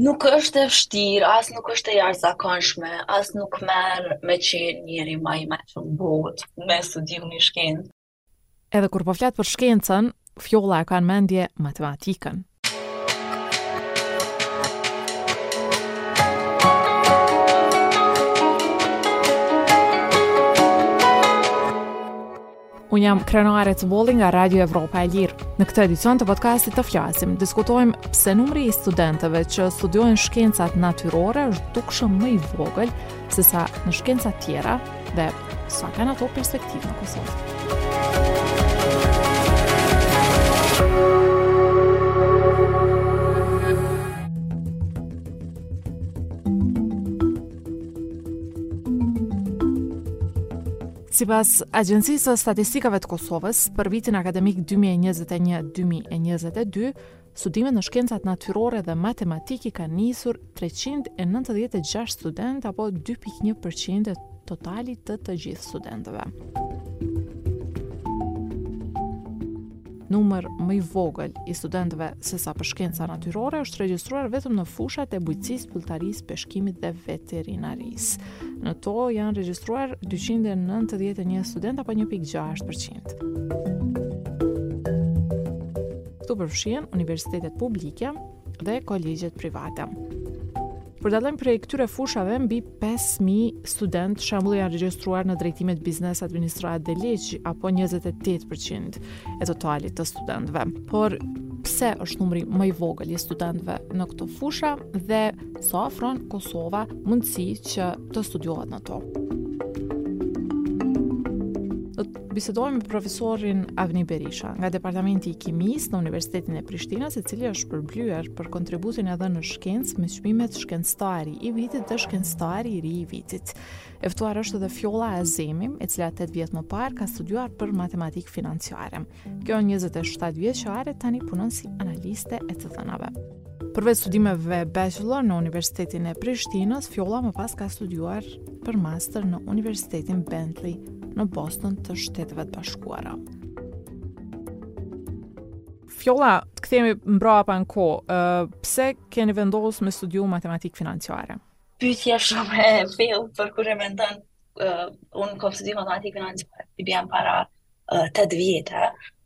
Nuk është e vështirë, as nuk është e jashtëzakonshme, as nuk merr me qenë njëri ma i mençëm n'botë me studiu një shkencë. Edhe kur po flet për shkencën, Fjolla e ka në mendje matematikën. Unë jam Krenare Cubolli nga Radio Evropa e Lirë. Në këtë edicion të podcastit Të flasim, diskutojmë pse numri i studentëve që studiojnë shkencat natyrore është dukshëm më i vogël se sa në shkencat tjera dhe sa kanë ato perspektivë në Kosovë. Sipas Agjencisë së Statistikave të Kosovës, për vitin akademik 2021-2022, studimet në shkencat natyrore dhe matematikë i kanë nisur 396 studentë apo 2.1% e totalit të të gjithë studentëve. numër më i vogël i studentëve se sa për shkenca natyrore është regjistruar vetëm në fushat e bujqësisë, pylltarisë, peshkimit dhe veterinarisë. Në to janë regjistruar 291 studentë apo 1.6%. Këtu përfshihen universitetet publike dhe kolegjet private. Për dallim prej këtyre fushave, mbi 5.000 studentë shembull janë regjistruar në drejtimet biznes, administratë dhe ligj, apo 28% e totalit të studentëve. Por, pse është numri më i vogël i studentëve në këto fusha dhe sa ofron Kosova mundësi që të studiohet në to? Bisedojmë me profesorin Avni Berisha nga Departamenti i Kimisë në Universitetin e Prishtinës, i cili është shpërblyer për kontributin e dhënë në shkencë me çmimet Shkencëtari i vitit dhe Shkencëtari i ri i vitit. E ftuar është edhe Fjolla Azemi, e cila 8 vjet më parë ka studiuar për matematikë financiare. Kjo 27 vjeçare tani punon si analiste e të dhënave. Përveç studimeve bachelor në Universitetin e Prishtinës, Fjolla më pas ka studiuar për master në Universitetin Bentley në Boston të Shteteve të Bashkuara. Fjolla, të kthehemi mbrapa pak në kohë. Uh, pse keni vendos me studiu matematikë financiare? Pyetje shumë e thellë, për kur e mendon uh, unë kom studiu matematikë financiare, i bën para uh, 8 vjete,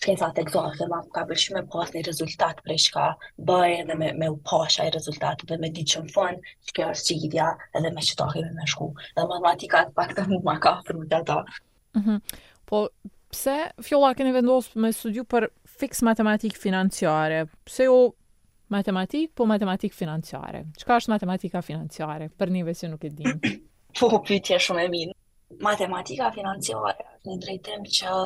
Shkencat ekzakte ma ka pëlqy me pas një rezultat prej çka bëj edhe me, me u pash ai rezultat dhe me ditë që në fund që kjo është zgjidhja edhe me që kemi me shku. Dhe matematika të paktën mu ma ka ofru ato. Mm -hmm. Po, pse fjala keni vendosë me studiu për fiks matematikë financiare? Pse jo matematikë, po matematikë financiare? Çka është matematika financiare për njerëz që nuk e dinë? Po, pytje shumë e mirë. Matematika financiare është një drejtim që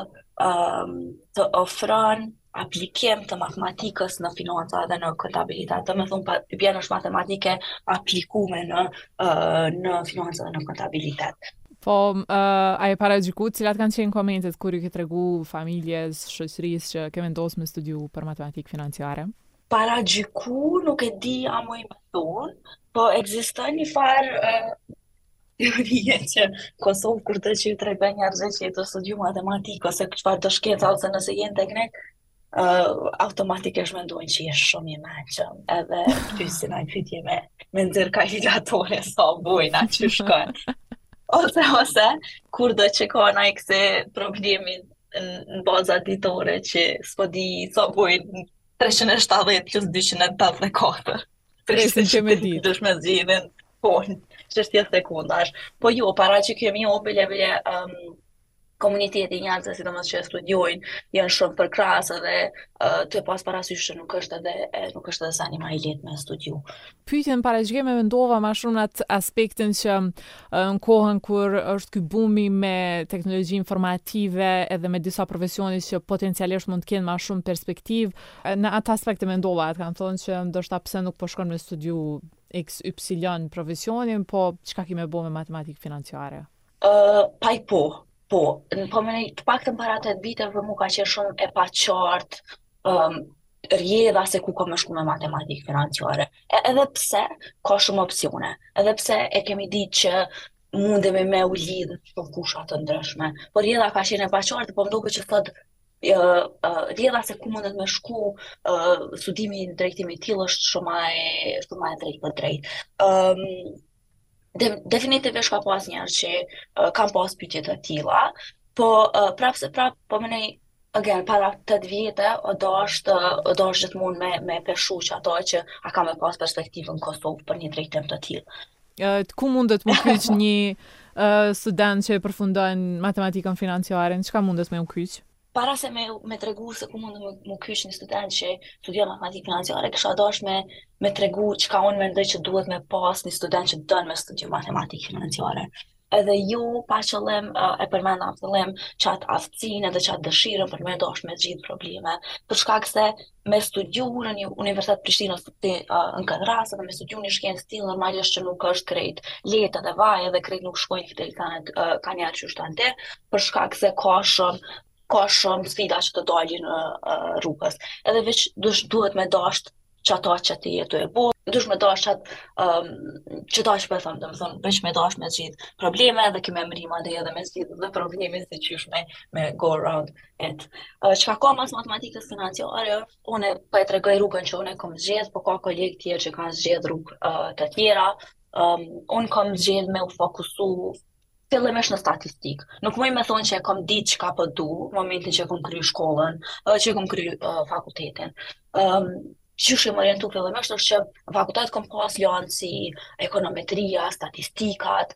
um, të ofron aplikim të matematikës në financa dhe në kontabilitet. Domethënë, pra, bjen është matematikë e aplikume në, uh, në financa dhe në kontabilitet. Po, uh, a je paragjyku, cilat kanë qenë komentet kur ju ke tregu familjes, shoqërisë që ke vendos me studiu për matematikë financiare? Paragjyku nuk e di a muj me thonë, po ekziston një farë uh, teorie që n'Kosovë kurdo që i tregon njerëzve që je tu studiu matematikë ose çfarëdo shkence ose nëse je në teknik, uh, automatikisht mendojnë që je shumë i mençëm edhe t'ia nisin pytje me, me nxjerrë kalkulator e sa bojna që shkon ose ose kurdo që kanë naj kësi problemi në baza ditore që s'po di sa bojnë 370 plus 284. Presin që me ditë. Qysh me zgjidhë, po, gjashtëdhjetë sekondash. Po jo, paragjykime jo, bile bile um, komuniteti njerëzve sidomos që e studiojnë janë shumë përkrahës dhe uh, tu pas parasysh që nuk është edhe e, nuk është edhe senin më i lehtë me studiu. Pyetjen paragjykime e mendova më shumë në aspektin që në kohën kur është ky bumi me teknologji informative edhe me disa profesione që potencialisht mund të kenë ma shumë perspektiv, në atë aspekt e mendova, a t'kanë thonë që ndoshta pse nuk po shkon me studiu XY profesionin, po çka ki me bo me matematikë financiare? Uh, pa i po, po, mendoj të paktën para tetë viteve për mu ka qenë shumë e paqartë um, rrjedha se ku ka me shku me matematikë financiare. E, edhe pse ka shumë opsione, edhe pse e kemi ditë që mundemi me u lidhë n'shumë fusha të ndryshme. Por rrjedha ka qenë e paqartë, po më duket që sot rrjedha se ku mundet me shku uh, studimi në drejtim të tillë është shumë e, shumë e drejtpërdrejtë. Um, de, definitivisht ka pas njerëz që uh, kanë pas pyetje të tilla, po uh, prapëseprapë po mendoj again para 8 vjete u dashtë u dashtë gjithmonë me me peshu ato që a ka me pas perspektivë n'Kosovë për një drejtim të tillë. Uh, ku mundet m'u kyç një uh, student që e përfundon matematikën financiare, çka mundet me u kyç? para se me me tregu se ku mundet m'u kyç një student që studion matematikë financiare, kisha dashur me me tregu çka unë mendoj që duhet me pas një student që don me studiu matematikë financiare. Edhe jo pa qëllim e përmenda në fillim qat aftësinë edhe qat dëshirën për me dasht me zgjidh probleme. Për shkak se me studiu në një Universitet Prishtinës uh, në këtë rast dhe me studiu një shkencë të tillë normalisht që nuk është krejt lehtë edhe vaj edhe krejt nuk shkojnë këtë elitanet uh, ka një atë qyshtan te për shkak se ka shumë ka shumë sfida që të dalin në uh, rrugë edhe veç duhet, duhet me dasht qato që ti je tu e bo duhet me dasht që um, qata që po thom do me thënë veç me dasht me zgjidh probleme edhe ki me mbrri ma dhe edhe me zgjidh edhe probleme se qysh me, me go around It, çka ka mas matematikës financiare, unë po e tregoj rrugën që unë e kam zgjedh, po ka kolegë të tjerë që kanë zgjedh rrugë uh, të tjera. Um, unë kam zgjedh me u fokusu fillimisht në statistikë. Nuk muj me thonë që e kam ditë çka po du, momentin që kam kryer shkollën, që kam kryer uh, fakultetin. Um, qysh jam orientu fillimisht është që n'fakultet kom pas lëndë si ekonometria, statistikat,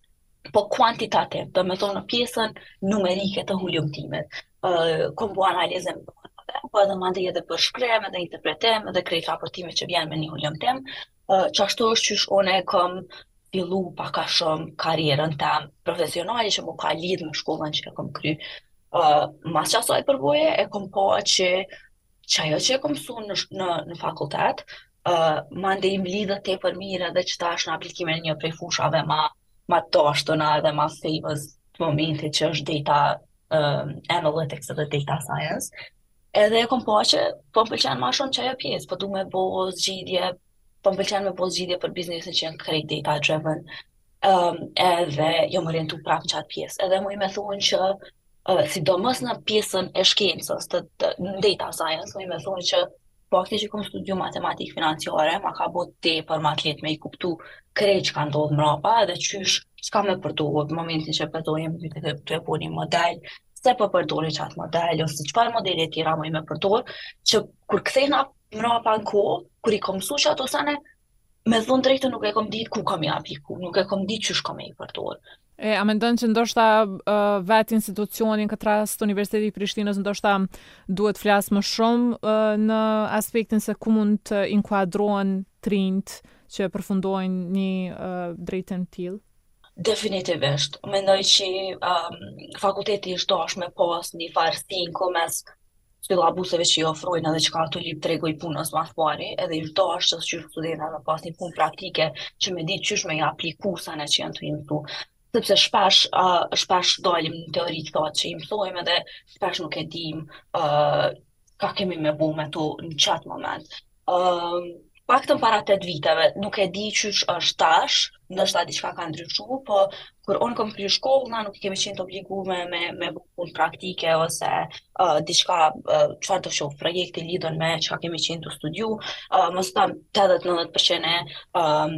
po kuantitativ, do me thonë në pjesën numerike të hulumtimit, kom bo analizën po edhe me ndihmu edhe përshkrim, edhe interpretim, edhe krejt raportime që vjen me një hulumtim, qashtu është qysh unë e kom fillu pak a shumë karrierën teme profesionale që m'u ka lidhë me shkollën që e kom kry. Uh, mas qasaj përvoje, e kom pa që qajo që e kom msu në, në, në fakultet, uh, mandej m'lidhet tepër mirë edhe qeta është në aplikimin e një prej fushave ma, ma të dashtuna edhe ma famous të momentit që është data um, analytics dhe data science. Edhe e kom pa që po më pëlqen ma shumë qajo pjesë, po du me bo zgjidhje, po më pëlqen me bo zgjidhje për biznese që janë krejt data driven, um, edhe jom orientu prapë në qatë pjesë, edhe muj me thonë që uh, sidomos në pjesën e shkencës të, të data science, muj me thonë që fakti që kom studiu matematikë financiare, ma ka bo tepër ma t'lehtë me i kuptu krejt çka ndodh mrapa edhe qysh çka me përdor në momentin që përdor me thënë një model, pse po e përdori qat model, ose çfarë modele tjera muj me përdor, që kur kthehna mrapa në kohë, kur i kom msu qato sene, Me thonë t'drejtën nuk e kom ditë ku kam me i apliku, nuk e kom ditë qysh kom me i përdor. E, a mendon që ndoshta uh, vet institucioni n'këtë rast Universiteti i Prishtinës ndoshta duhet t'flasë më shumë uh, në aspektin se ku mund të inkuadrohen t'rinjtë që përfundojnë një uh, drejtim të tillë? Definitivisht, mendoj që um, fakulteti është dashur me pas një farë sync-u mes sillabuseve që i ofrojnë edhe çka a tu lyp tregu i punës mas pari, edhe i dashës që studentat me pas një punë praktike që me ditë qysh me i apliku senet që janë tu i mësu. Sepse shpesh, uh, shpesh dalim në teori këta që i mësojmë edhe shpesh nuk e dim uh, çka kemi me bo me to në qatë moment. Um, paktën para 8 viteve, nuk e di qysh është tash, ndoshta diçka ka ndryshu, po kur unë kom kry shkollën, na nuk kemi qenë të obligum me bo punë praktike ose uh, diçka çfarë uh, do të shoh projekti lidhen me çka kemi qenë tu studiu, uh, mos t'tham 80-90% e um,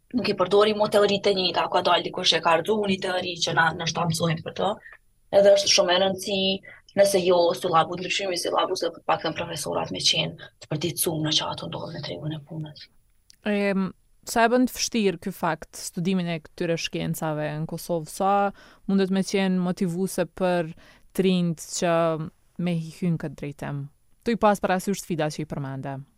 nuk i përdorim mo teoritë e njëjta, ka dalë dikush e ka rrëzu një teori që na nashta mësojmë për të, edhe është shumë me rëndësi nëse jo sillabu, ndryshimi i sillabuseve, paktën profesorat me qenë të përditësum në çka a tu ndodh në tregun e punës. E, sa e bën të vështirë ky fakt studimin e këtyre shkencave në Kosovë, sa mundet me qenë motivuse për të rinjtë që me hi, hy në këtë drejtim? Tu i pas parasysh sfidat që i përmende.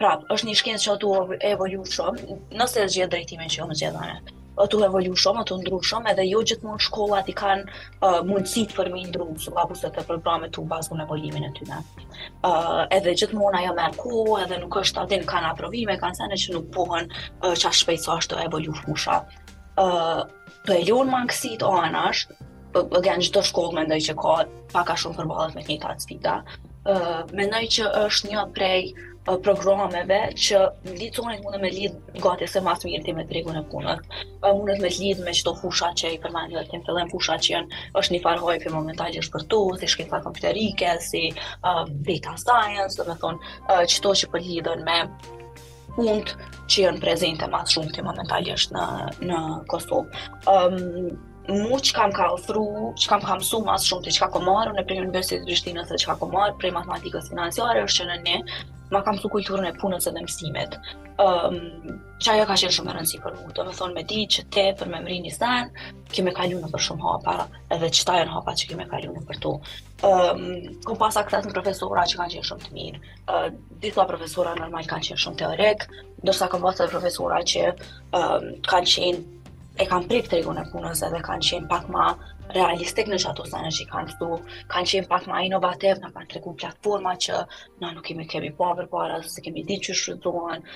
Prap, është një shkencë që o tu evolu shumë, nëse e zgjedh drejtimin që e kom zgjedh unë. O tu evolu shumë, o tu ndrru shumë, edhe jo gjithmonë shkollat i kanë uh, mundësitë për me ndrru sillabuset, programet tu u bazu në evoluimin e tyne. Uh, edhe gjithmonë ajo merr kohë, edhe nuk është a din, kanë aprovime, kanë sene që nuk bohen uh, qaq shpejt sa është tu evolu fusha. Uh, tu i lon mangësitë anash, Again, çdo shkollë mendoj që ka pak a shumë përballet me të njëjta sfida. Ë uh, mendoj që është një prej uh, programeve që liçonit mundet me t'lidh gati se mas mirti me tregun e punës. Uh, mundet me t'lidh me qëto fusha që i përmende edhe ti n'fillim fusha që janë është një farë hype momentalisht për to, si shkencat kompjuterike, si uh, data science, domethonë uh, qëto që po lidhen me punët që janë prezente mas shumti momentalisht në në Kosovë. Ëm um, mu çka m'ka ofru, çka m'ka mësu mas shumti, çka kom marrë prej Universitetit t'Prishtinës dhe çka kom marrë prej matematikës financiare, është që në një, ma ka mësu kulturën e punës dhe mësimit. Um, qajo ka qenë shumë me rëndësi për mu, domethonë me di që ti për me mrri një sen, ki me kalu nëpër shumë hapa, edhe qëta janë hapat që ki me kalu nëpër to. Um, kom pas akses në profesora që kanë qenë shumë të mirë, disa profesora normal kanë qenë shumë teorik, ndërsa kom pas profesora që um, kanë qenë e kanë prek tregun e punës edhe kanë qenë pak ma realistik në qato sene që i kanë këtu, kanë qenë pak ma inovativ, na kanë tregu platforma që na nuk i kemi pa përpara, s'e kemi ditë që shfrytëzohen.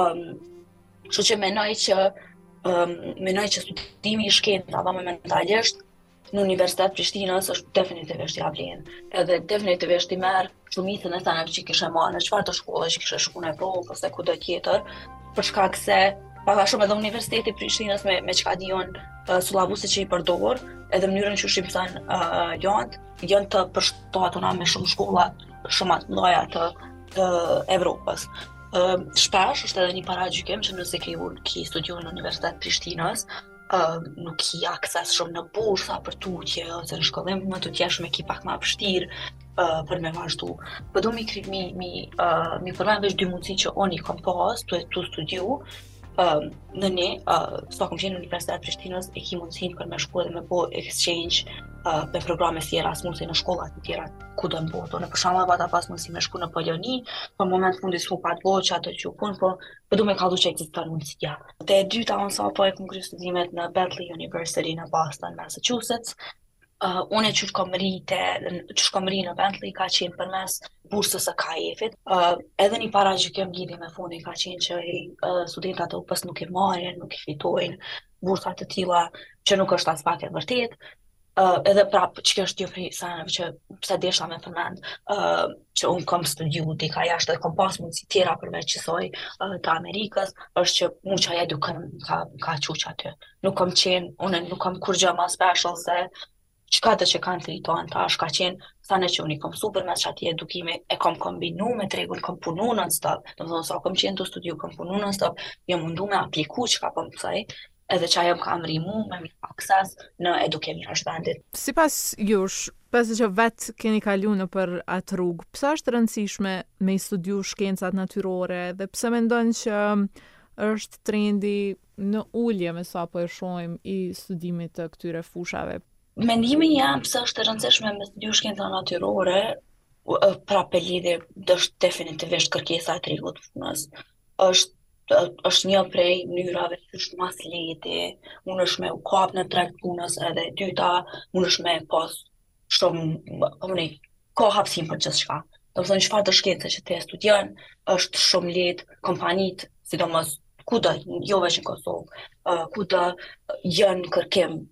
Ëm, um, kështu që mendoj që ëm um, mendoj që studimi i shkencave momentalisht në Universitet Prishtinës është definitivisht ja vlen. Edhe definitivisht i merr shumicën e sanave që kisha marrë në çfarëdo shkolle që kisha shku në Evropë ose kudo tjetër, për shkak se pak a shumë edhe Universiteti Prishtinës me, me çka di unë uh, syllabuset që i përdor, edhe mënyrën që shqipë thënë uh, jonë, jonë të përshtatuna me shumë shkolla shumë të mdhaja të, të Evropës. Uh, shpesh është edhe një paragjykim që nëse ke, ki studiu në Universitet Prishtinës, uh, nuk ki akses shumë në bursa për tutje ose në shkollim mëtutjeshëm e ki pak më vështirë uh, për me vazhdu. Por po du mi, mi, mi, uh, mi përmend veç dy mundësi që unë i kom pas, tu e tu studiu, uh, në ne, uh, sa kom qenë në Universitet të Prishtinës, e ki mundësin për me shku edhe me bo exchange uh, për programe si Erasmus e në shkolla të tjera kudo në botë. Unë për shembull e pata pas mundësi me shku në Poloni, por po n'moment të fundit s'u pat bo qajo, qajo punë, po Po du me kallxu që ekziston mundësia. Te e dyta, unë sapo i kam kry studimet në Bentley University në Boston, Massachusetts, uh, mënyra qysh kom mrri te, qysh kom mrri në Bentley, ka qenë përmes bursës së KAEF-it, uh, edhe një paragjykim lidhje me fondin, ka qenë që uh, studentat e UP-së nuk i marrin, nuk i fitojnë bursat e tilla që nuk është aspak e vërtetë, uh, edhe prapë qikjo është një prej sanave që pse desha me përmend, uh, që unë kom studiu dikah jashtë dhe kom pas mundësi tjera përveç kësaj uh, të Amerikës, është që mu qaj edukim ka, ka çu qaty. Nuk kom qenë, unë nuk kom kurgjë ma special se çka ata që kanë të litohen tash ka qenë, sanet që unë i kom msu përmes qatij edukimi, e kom kombinu me tregun, kom punu nonstop, domethonë, sa kom qenë tu studiu, kom punu nonstop, jom mundu me apliku çka po mësoj, Edhe qajo më ka nimu me mrri akses në edukim jashtë vendit. Sipas jush, pasi që vetë keni kalu nëpër atë rrugë, pse është rëndësishme me i studiu shkencat natyrore dhe pse mendon që është trendi në ulje me sa po e shohim i studimit të këtyre fushave. Mendimi jem pse është e rëndësishme me studiu shkenca natyrore, pra për lidhje është definitivisht kërkesa e tregut të punës. është është një prej mënyrave qysh ma s'lehti munesh me u kap në treg të punës edhe e dyta, munesh me pas shumë, po më ka hapsinë për gjithçka. Domethonë, çfarëdo shkence që ti e studion, është shumë lehtë, kompanitë, sidomos, kudo, jo veç në Kosovë, uh, kudo, jonë n'kërkim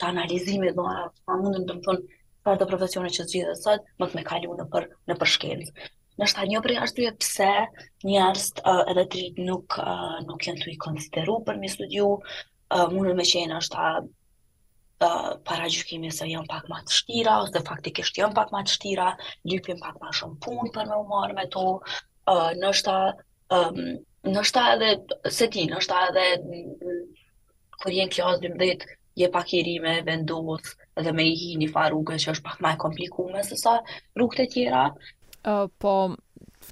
të analizimit, do ajo pa mundën domethonë çfarëdo profesioni që zgjedhet sot, munet me kalu nëpër nëpër shkencë. Noshta një prej arsyeve pse njerëzit uh, edhe të rinjtë nuk uh, nuk janë tu i konsideru për m'i studiu, uh, mundën me qenë është ta uh, paragjykimi se janë pak ma të vshtira, ose faktikisht janë pak ma të vshtira, lypin pak ma shumë punë për me u marrë me to, uh, noshta Um, noshta edhe, se ti, noshta edhe, kur je n'klasë 12, je pak i ri me vendos dhe me i hi një far rruge që është pak ma e komplikume se sa rrugët e tjera. Uh, po,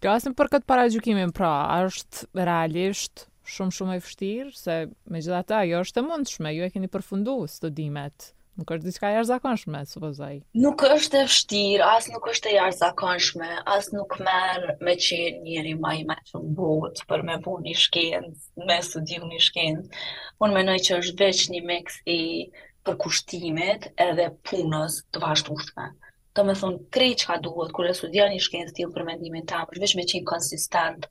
flasim për këtë paragjykimin, pra, është realisht shumë shumë e vështirë, se megjithatë, ajo është e mundshme, ju e keni përfundu studimet Nuk është diçka e jashtëzakonshme, supozoj. Nuk është e vështirë, as nuk është e jashtëzakonshme, as nuk merr me qenë njeri ma i mençëm n'botë për me punu një shkencë, me studiu një shkencë. Unë mendoj që është veç një mix i përkushtimit edhe punës të vazhdueshme. Do me thonë, krejt çka duhet, kur e studion një shkencë të tillë për mendimin tem, është veç me qenë konsistent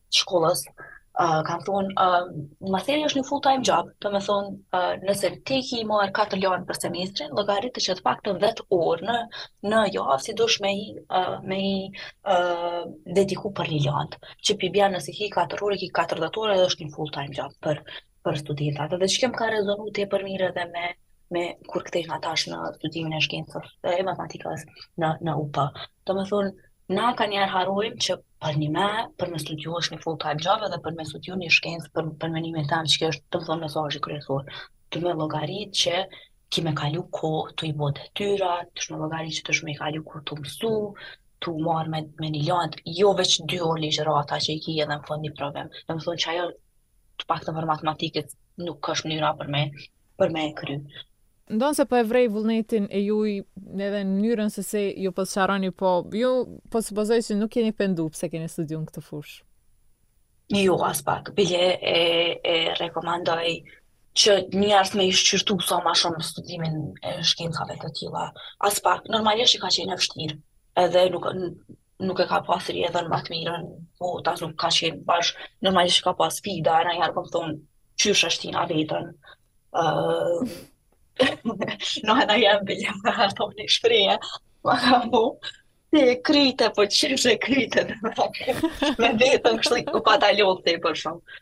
shkollës, uh, kanë thonë, uh, masteri është një full time job, domethënë, uh, nëse ti ki me marrë 4 lëndë për semestrin, llogaritet që të paktën 10 orë në, në javë, ti dush me i, uh, me i uh, dediku për një lëndë, që po i bjen nëse ki 4 orë, ki 40 orë, edhe është një full time job për, për studentat, dhe çka m'ka rezonu tepër mirë edhe me, me kur kthena tash në studimin e shkencës e matematikës në, në UP. Domethënë, Na kanjëherë harrojmë që për një me, për me studiu është një full time job edhe për me studiu një shkencë për, për mendimin tem që kjo është domethënë mesazhi kryesor. Ti me llogaritë që ki me kalu kohë tu i bo detyra, dush me llogaritë që dush me i kalu kohë tu mësu, tu u marrë me, me një lëndë, jo veç dy orë ligjërata që i ki edhe në fund një provim. Domethënë që ajo të paktën për matematikën nuk është mënyra për me për me e kry. Ndonëse po e vrej vullnetin e juj edhe në mënyrën sesi ju po sqaroni po, ju po supozoj që nuk jeni pendu pse keni studiun këtë fushë. Jo aspak, bile e, e rekomandoj që njerëz me i shqyrtu sa ma shumë studimin e shkencave të tilla. Aspak, normalisht ka qenë e vështirë, edhe nuk, nuk e ka pas rrjedhën ma të mirën, po tas nuk ka qenë bash, normalisht ka pas sfida, e nëjherë kom thonë, qysh e shtina veten. Uh, në e në jërë bëllë, më ka thonë një shpreje, më ka mu, ti e kryte, po qysh e kryte, me veten, kështu i ku pa ta lodhë të i për shumë.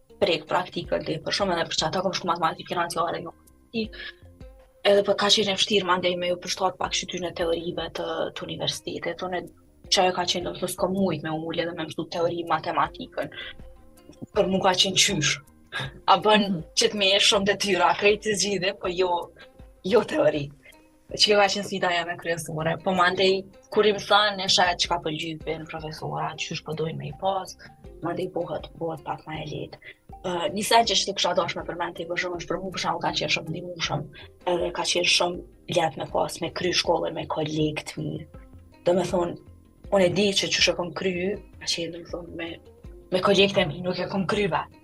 prek praktikën dhe për shumë edhe për qata kom shku matematikë financiare jo. I, edhe po ka qenë e vështirë mandej me ju përshtat pak qëtyne teorive të, të universitetit, të në që ajo ka qenë domethënë s'kom mujt me u ulë edhe me mësu teori matematikën, për mu ka qenë qysh. A bën mm -hmm. që të m'jep shumë detyra, krejt t'i zgjidhi, po jo, jo teori. Që kjo ka qenë sfida jem kryesore, po mandej, kur i mson, e sheh që ka për gjithë, profesora, çfarë po dojnë me pas, mandej bëhet, bëhet pak ma e letë. Uh, një sen që çë kisha dasht me përmend, për shumë, është për mu për shumë ka qenë shumë ndihmë, edhe ka qenë shumë letë me pas, me kry shkollën, me kolegë të mirë. Domethonë, unë e di që qysh e kom kry, ka qenë, domethonë, me, me kolegë të mirë, nuk e kom kry vetë.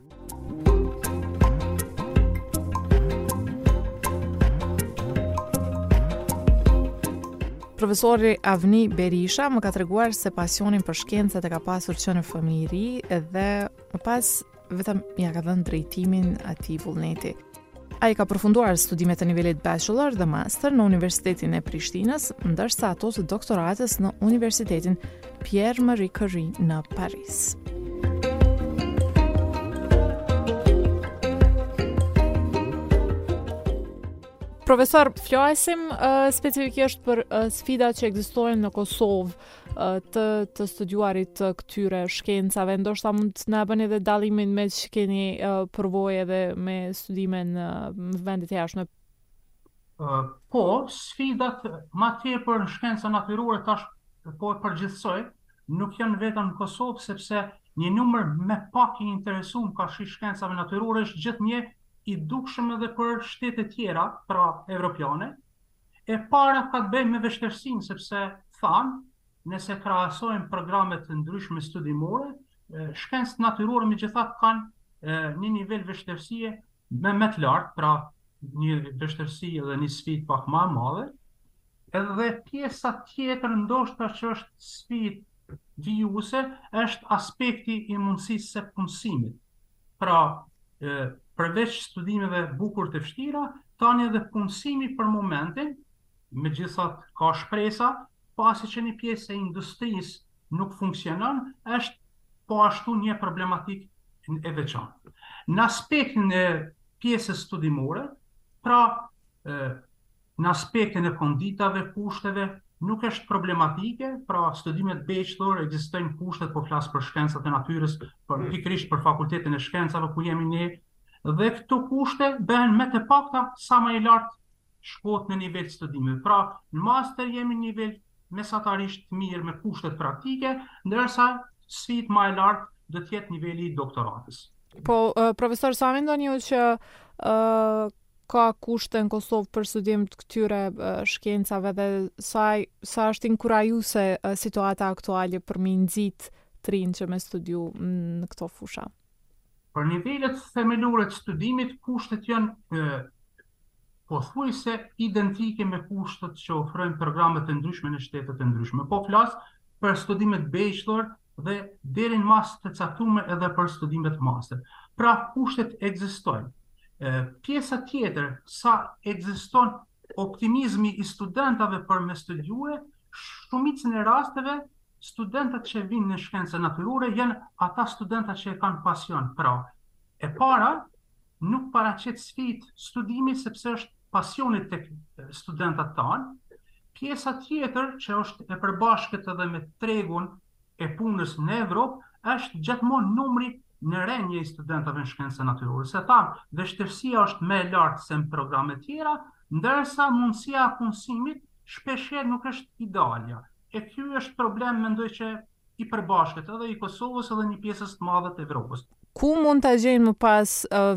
Profesori Avni Berisha më ka treguar se pasionin për shkencat e ka pasur që në fëmijëri dhe më pas vetëm ia ka dhënë drejtimin atij vullneti. Ai ka përfunduar studimet e nivelit bachelor dhe master në Universitetin e Prishtinës, ndërsa ato të doktoratës në Universitetin Pierre Marie Curie në Paris. Profesor, flasim uh, specifikisht për uh, sfidat që ekzistojnë në Kosovë të të studiuarit të këtyre shkencave, ndoshta mund të na bëni edhe dallimin meqë keni uh, përvojë edhe me studime në vendet e jashtme. Uh, po, sfidat matjeve për shkenca natyrore tash po e përgjithësoj, nuk janë vetëm në Kosovë sepse një numër më pak i interesuar karshi shkencave natyrore është gjithnjë i dukshëm edhe për shtete tjera, pra evropiane, E para ka të bëjë me vështirësinë sepse thamë, nëse krahasojmë programe të ndryshme studimore, shkencat natyrore megjithatë kanë një nivel vështirësie me më të lartë, pra një vështirësi dhe një sfidë pak ma e madhe. Edhe pjesa tjetër ndoshta që është sfidë vijuese është aspekti i mundësisë së punësimit. Pra, përveç studimeve bukur të vështira, tani edhe punësimi për momentin, megjithatë ka shpresa, pasi që një pjesë e industrisë nuk funksionon, është po ashtu një problematikë e veçantë. Në aspektin e pjesës studimore, pra Në aspektin e konditave, kushteve, nuk është problematike, pra studimet bachelor ekzistojnë kushtet, po flas për shkencat e natyrës, për pikërisht për fakultetin e shkencave ku jemi ne, dhe këto kushte bëhen më të pakta sa më lart shkohet në nivel studimeve. Pra, në master jemi në nivel mesatarisht të mirë me kushtet praktike, ndërsa sfidë më e lartë do të jetë niveli i doktoratës. Po, profesor, sa mendoni ju që ka kushte në Kosovë për studim të këtyre shkencave dhe sa, sa është inkurajuse situata aktuale për m'i nxit të rinë që me studiu në këto fusha? Për nivelet themelore të studimit, kushtet janë pothuajse identike me kushtet që ofrojnë programet e ndryshme në shtetet e ndryshme. Po flas për studimet bachelor dhe deri në masë të caktume edhe për studimet master. Pra kushtet ekzistojnë. Pjesa tjetër, sa ekziston optimizmi i studentave për me studiue, shumicën e rasteve studentët që vinë në shkenca natyrore janë ata studentët që e kanë pasion. Pra, e para nuk paraqet sfidë studimi sepse është pasioni tek studentat tanë. Pjesa tjetër që është e përbashkët edhe me tregun e punës në Evropë është gjithmonë numri në rënie i studentëve në shkenca natyrore. Se thamë, vështirësia është më e lartë se në programe tjera, ndërsa mundësia e punësimit shpeshherë nuk është idealja. E kjo është problem mendoj që i përbashkët edhe i Kosovës edhe një pjesës të madhe të Evropës. Ku mund ta gjejnë më pas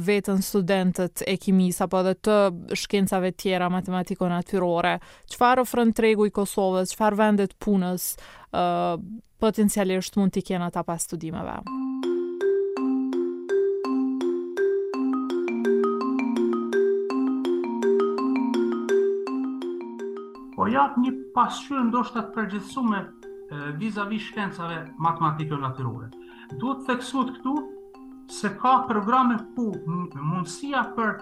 veten studentët e kimisë apo edhe të shkencave tjera matematiko-natyrore? Çfarë ofron tregu i Kosovës? Çfarë vende të punës uh, potencialisht mund t'i kenë ata pas studimeve? Po jap një pasqyrë ndoshta të përgjithsume vizavi shkencave matematiko-natyrore. Duhet të theksuhet këtu se ka programe ku mundësia për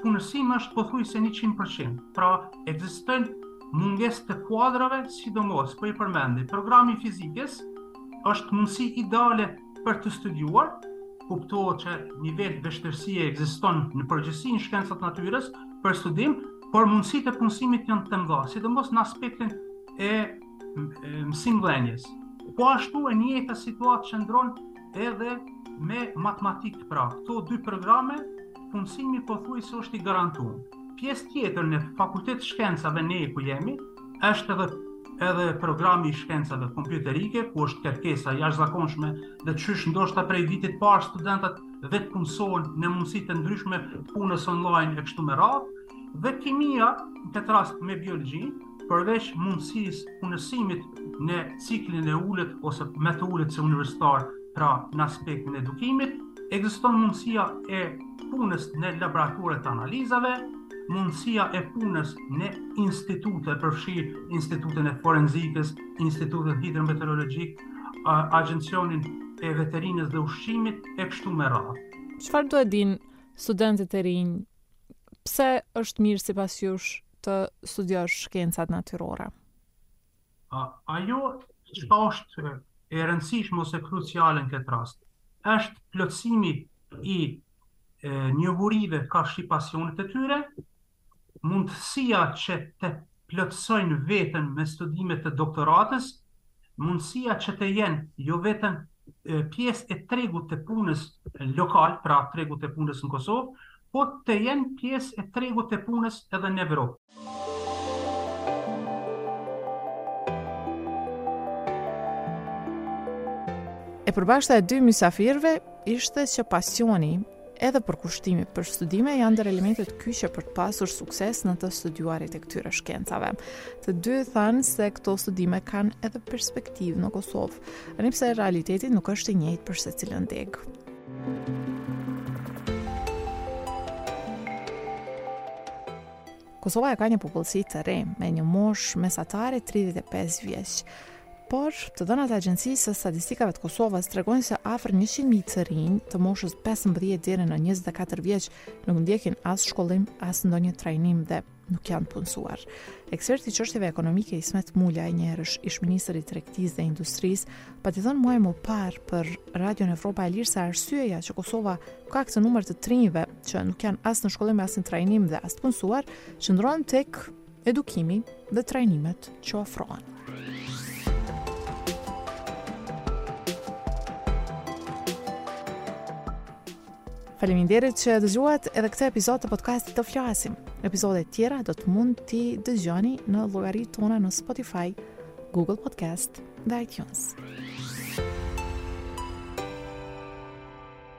punësim është pothuajse 100%. Pra, ekzistojnë mungesë të kuadrave, sidomos po i përmendi programi i fizikës është mundësi ideale për të studiuar, kuptohet që një nivel vështirësie ekziston në përgjithësi në shkenca të natyrës për studim, por mundësitë e punësimit janë të mëdha, sidomos në aspektin e mësimdhënies. Po ashtu e njëjta situatë qëndron edhe me matematikë, pra këto dy programe punësimi pothuajse është i garantum. Pjesë tjetër në Fakultet të Shkencave ne ku jemi, është edhe edhe programi i shkencave kompjuterike, ku është kërkesa jashtëzakonshme, dhe qysh ndoshta prej vitit parë studentët vetë punësohen në mundësi të ndryshme punës online e kështu me radhë, dhe kimia, në këtë rast me biologi, përveç mundësisë punësimit në ciklin e ulët ose më të ulët se universitar Pra, në aspektin e edukimit, ekziston mundësia e punës në laboratorë të analizave, mundësia e punës në institute, përfshirë institutin e forenzikës, institutin hidrometeorologjik, agjencionin e veterinës dhe ushqimit, e kështu me radhë. Çfarë do e dinë studentët e rinj, pse është mirë sipas jush të studiosh shkencat natyrore? Ajo që është e rëndësishme ose kruciale në këtë rast, është plotësimi i njohurive karshi pasionit të tyre, mundësia që të plotësojnë veten me studime të doktoratës, mundësia që të jenë jo vetëm pjesë e tregut të punës lokal, pra tregut të punës në Kosovë, po të jenë pjesë e tregut të punës edhe në Evropë. E përbashkëta e dy mysafirëve ishte që pasioni edhe përkushtimi për studime janë ndër elementet kyçe për të pasur sukses në të studiuarit e këtyre shkencave. Të dy thanë se këto studime kanë edhe perspektivë në Kosovë, ani pse realiteti nuk është i njëjtë për secilën degë. Kosova e ka një popullsi të re, me një moshë mesatare 35 vjeç. Por, të dhënat e agjencisë së statistikave të Kosovës tregojnë se afër 100.000 të rinj të moshës 15 deri në 24 vjeç nuk ndjekin as shkollim, as ndonjë trajnim dhe nuk janë punësuar. Eksperti i çështjeve ekonomike Ismet Mulaj, njëherësh ish-ministër i Tregtisë dhe Industrisë, pati thënë muaj më parë për Radion Evropa e Lirë se arsyeja që Kosova ka këtë numër të të rinjve që nuk janë as në shkollim as në trajnim dhe as të punësuar, qëndron tek edukimi dhe trajnimet që ofrohen. Faleminderit që e dëgjuat edhe këtë episod të podcastit Të flasim. Episodet tjera do të mund t'i dëgjoni në llogaritë tona në Spotify, Google Podcast dhe iTunes.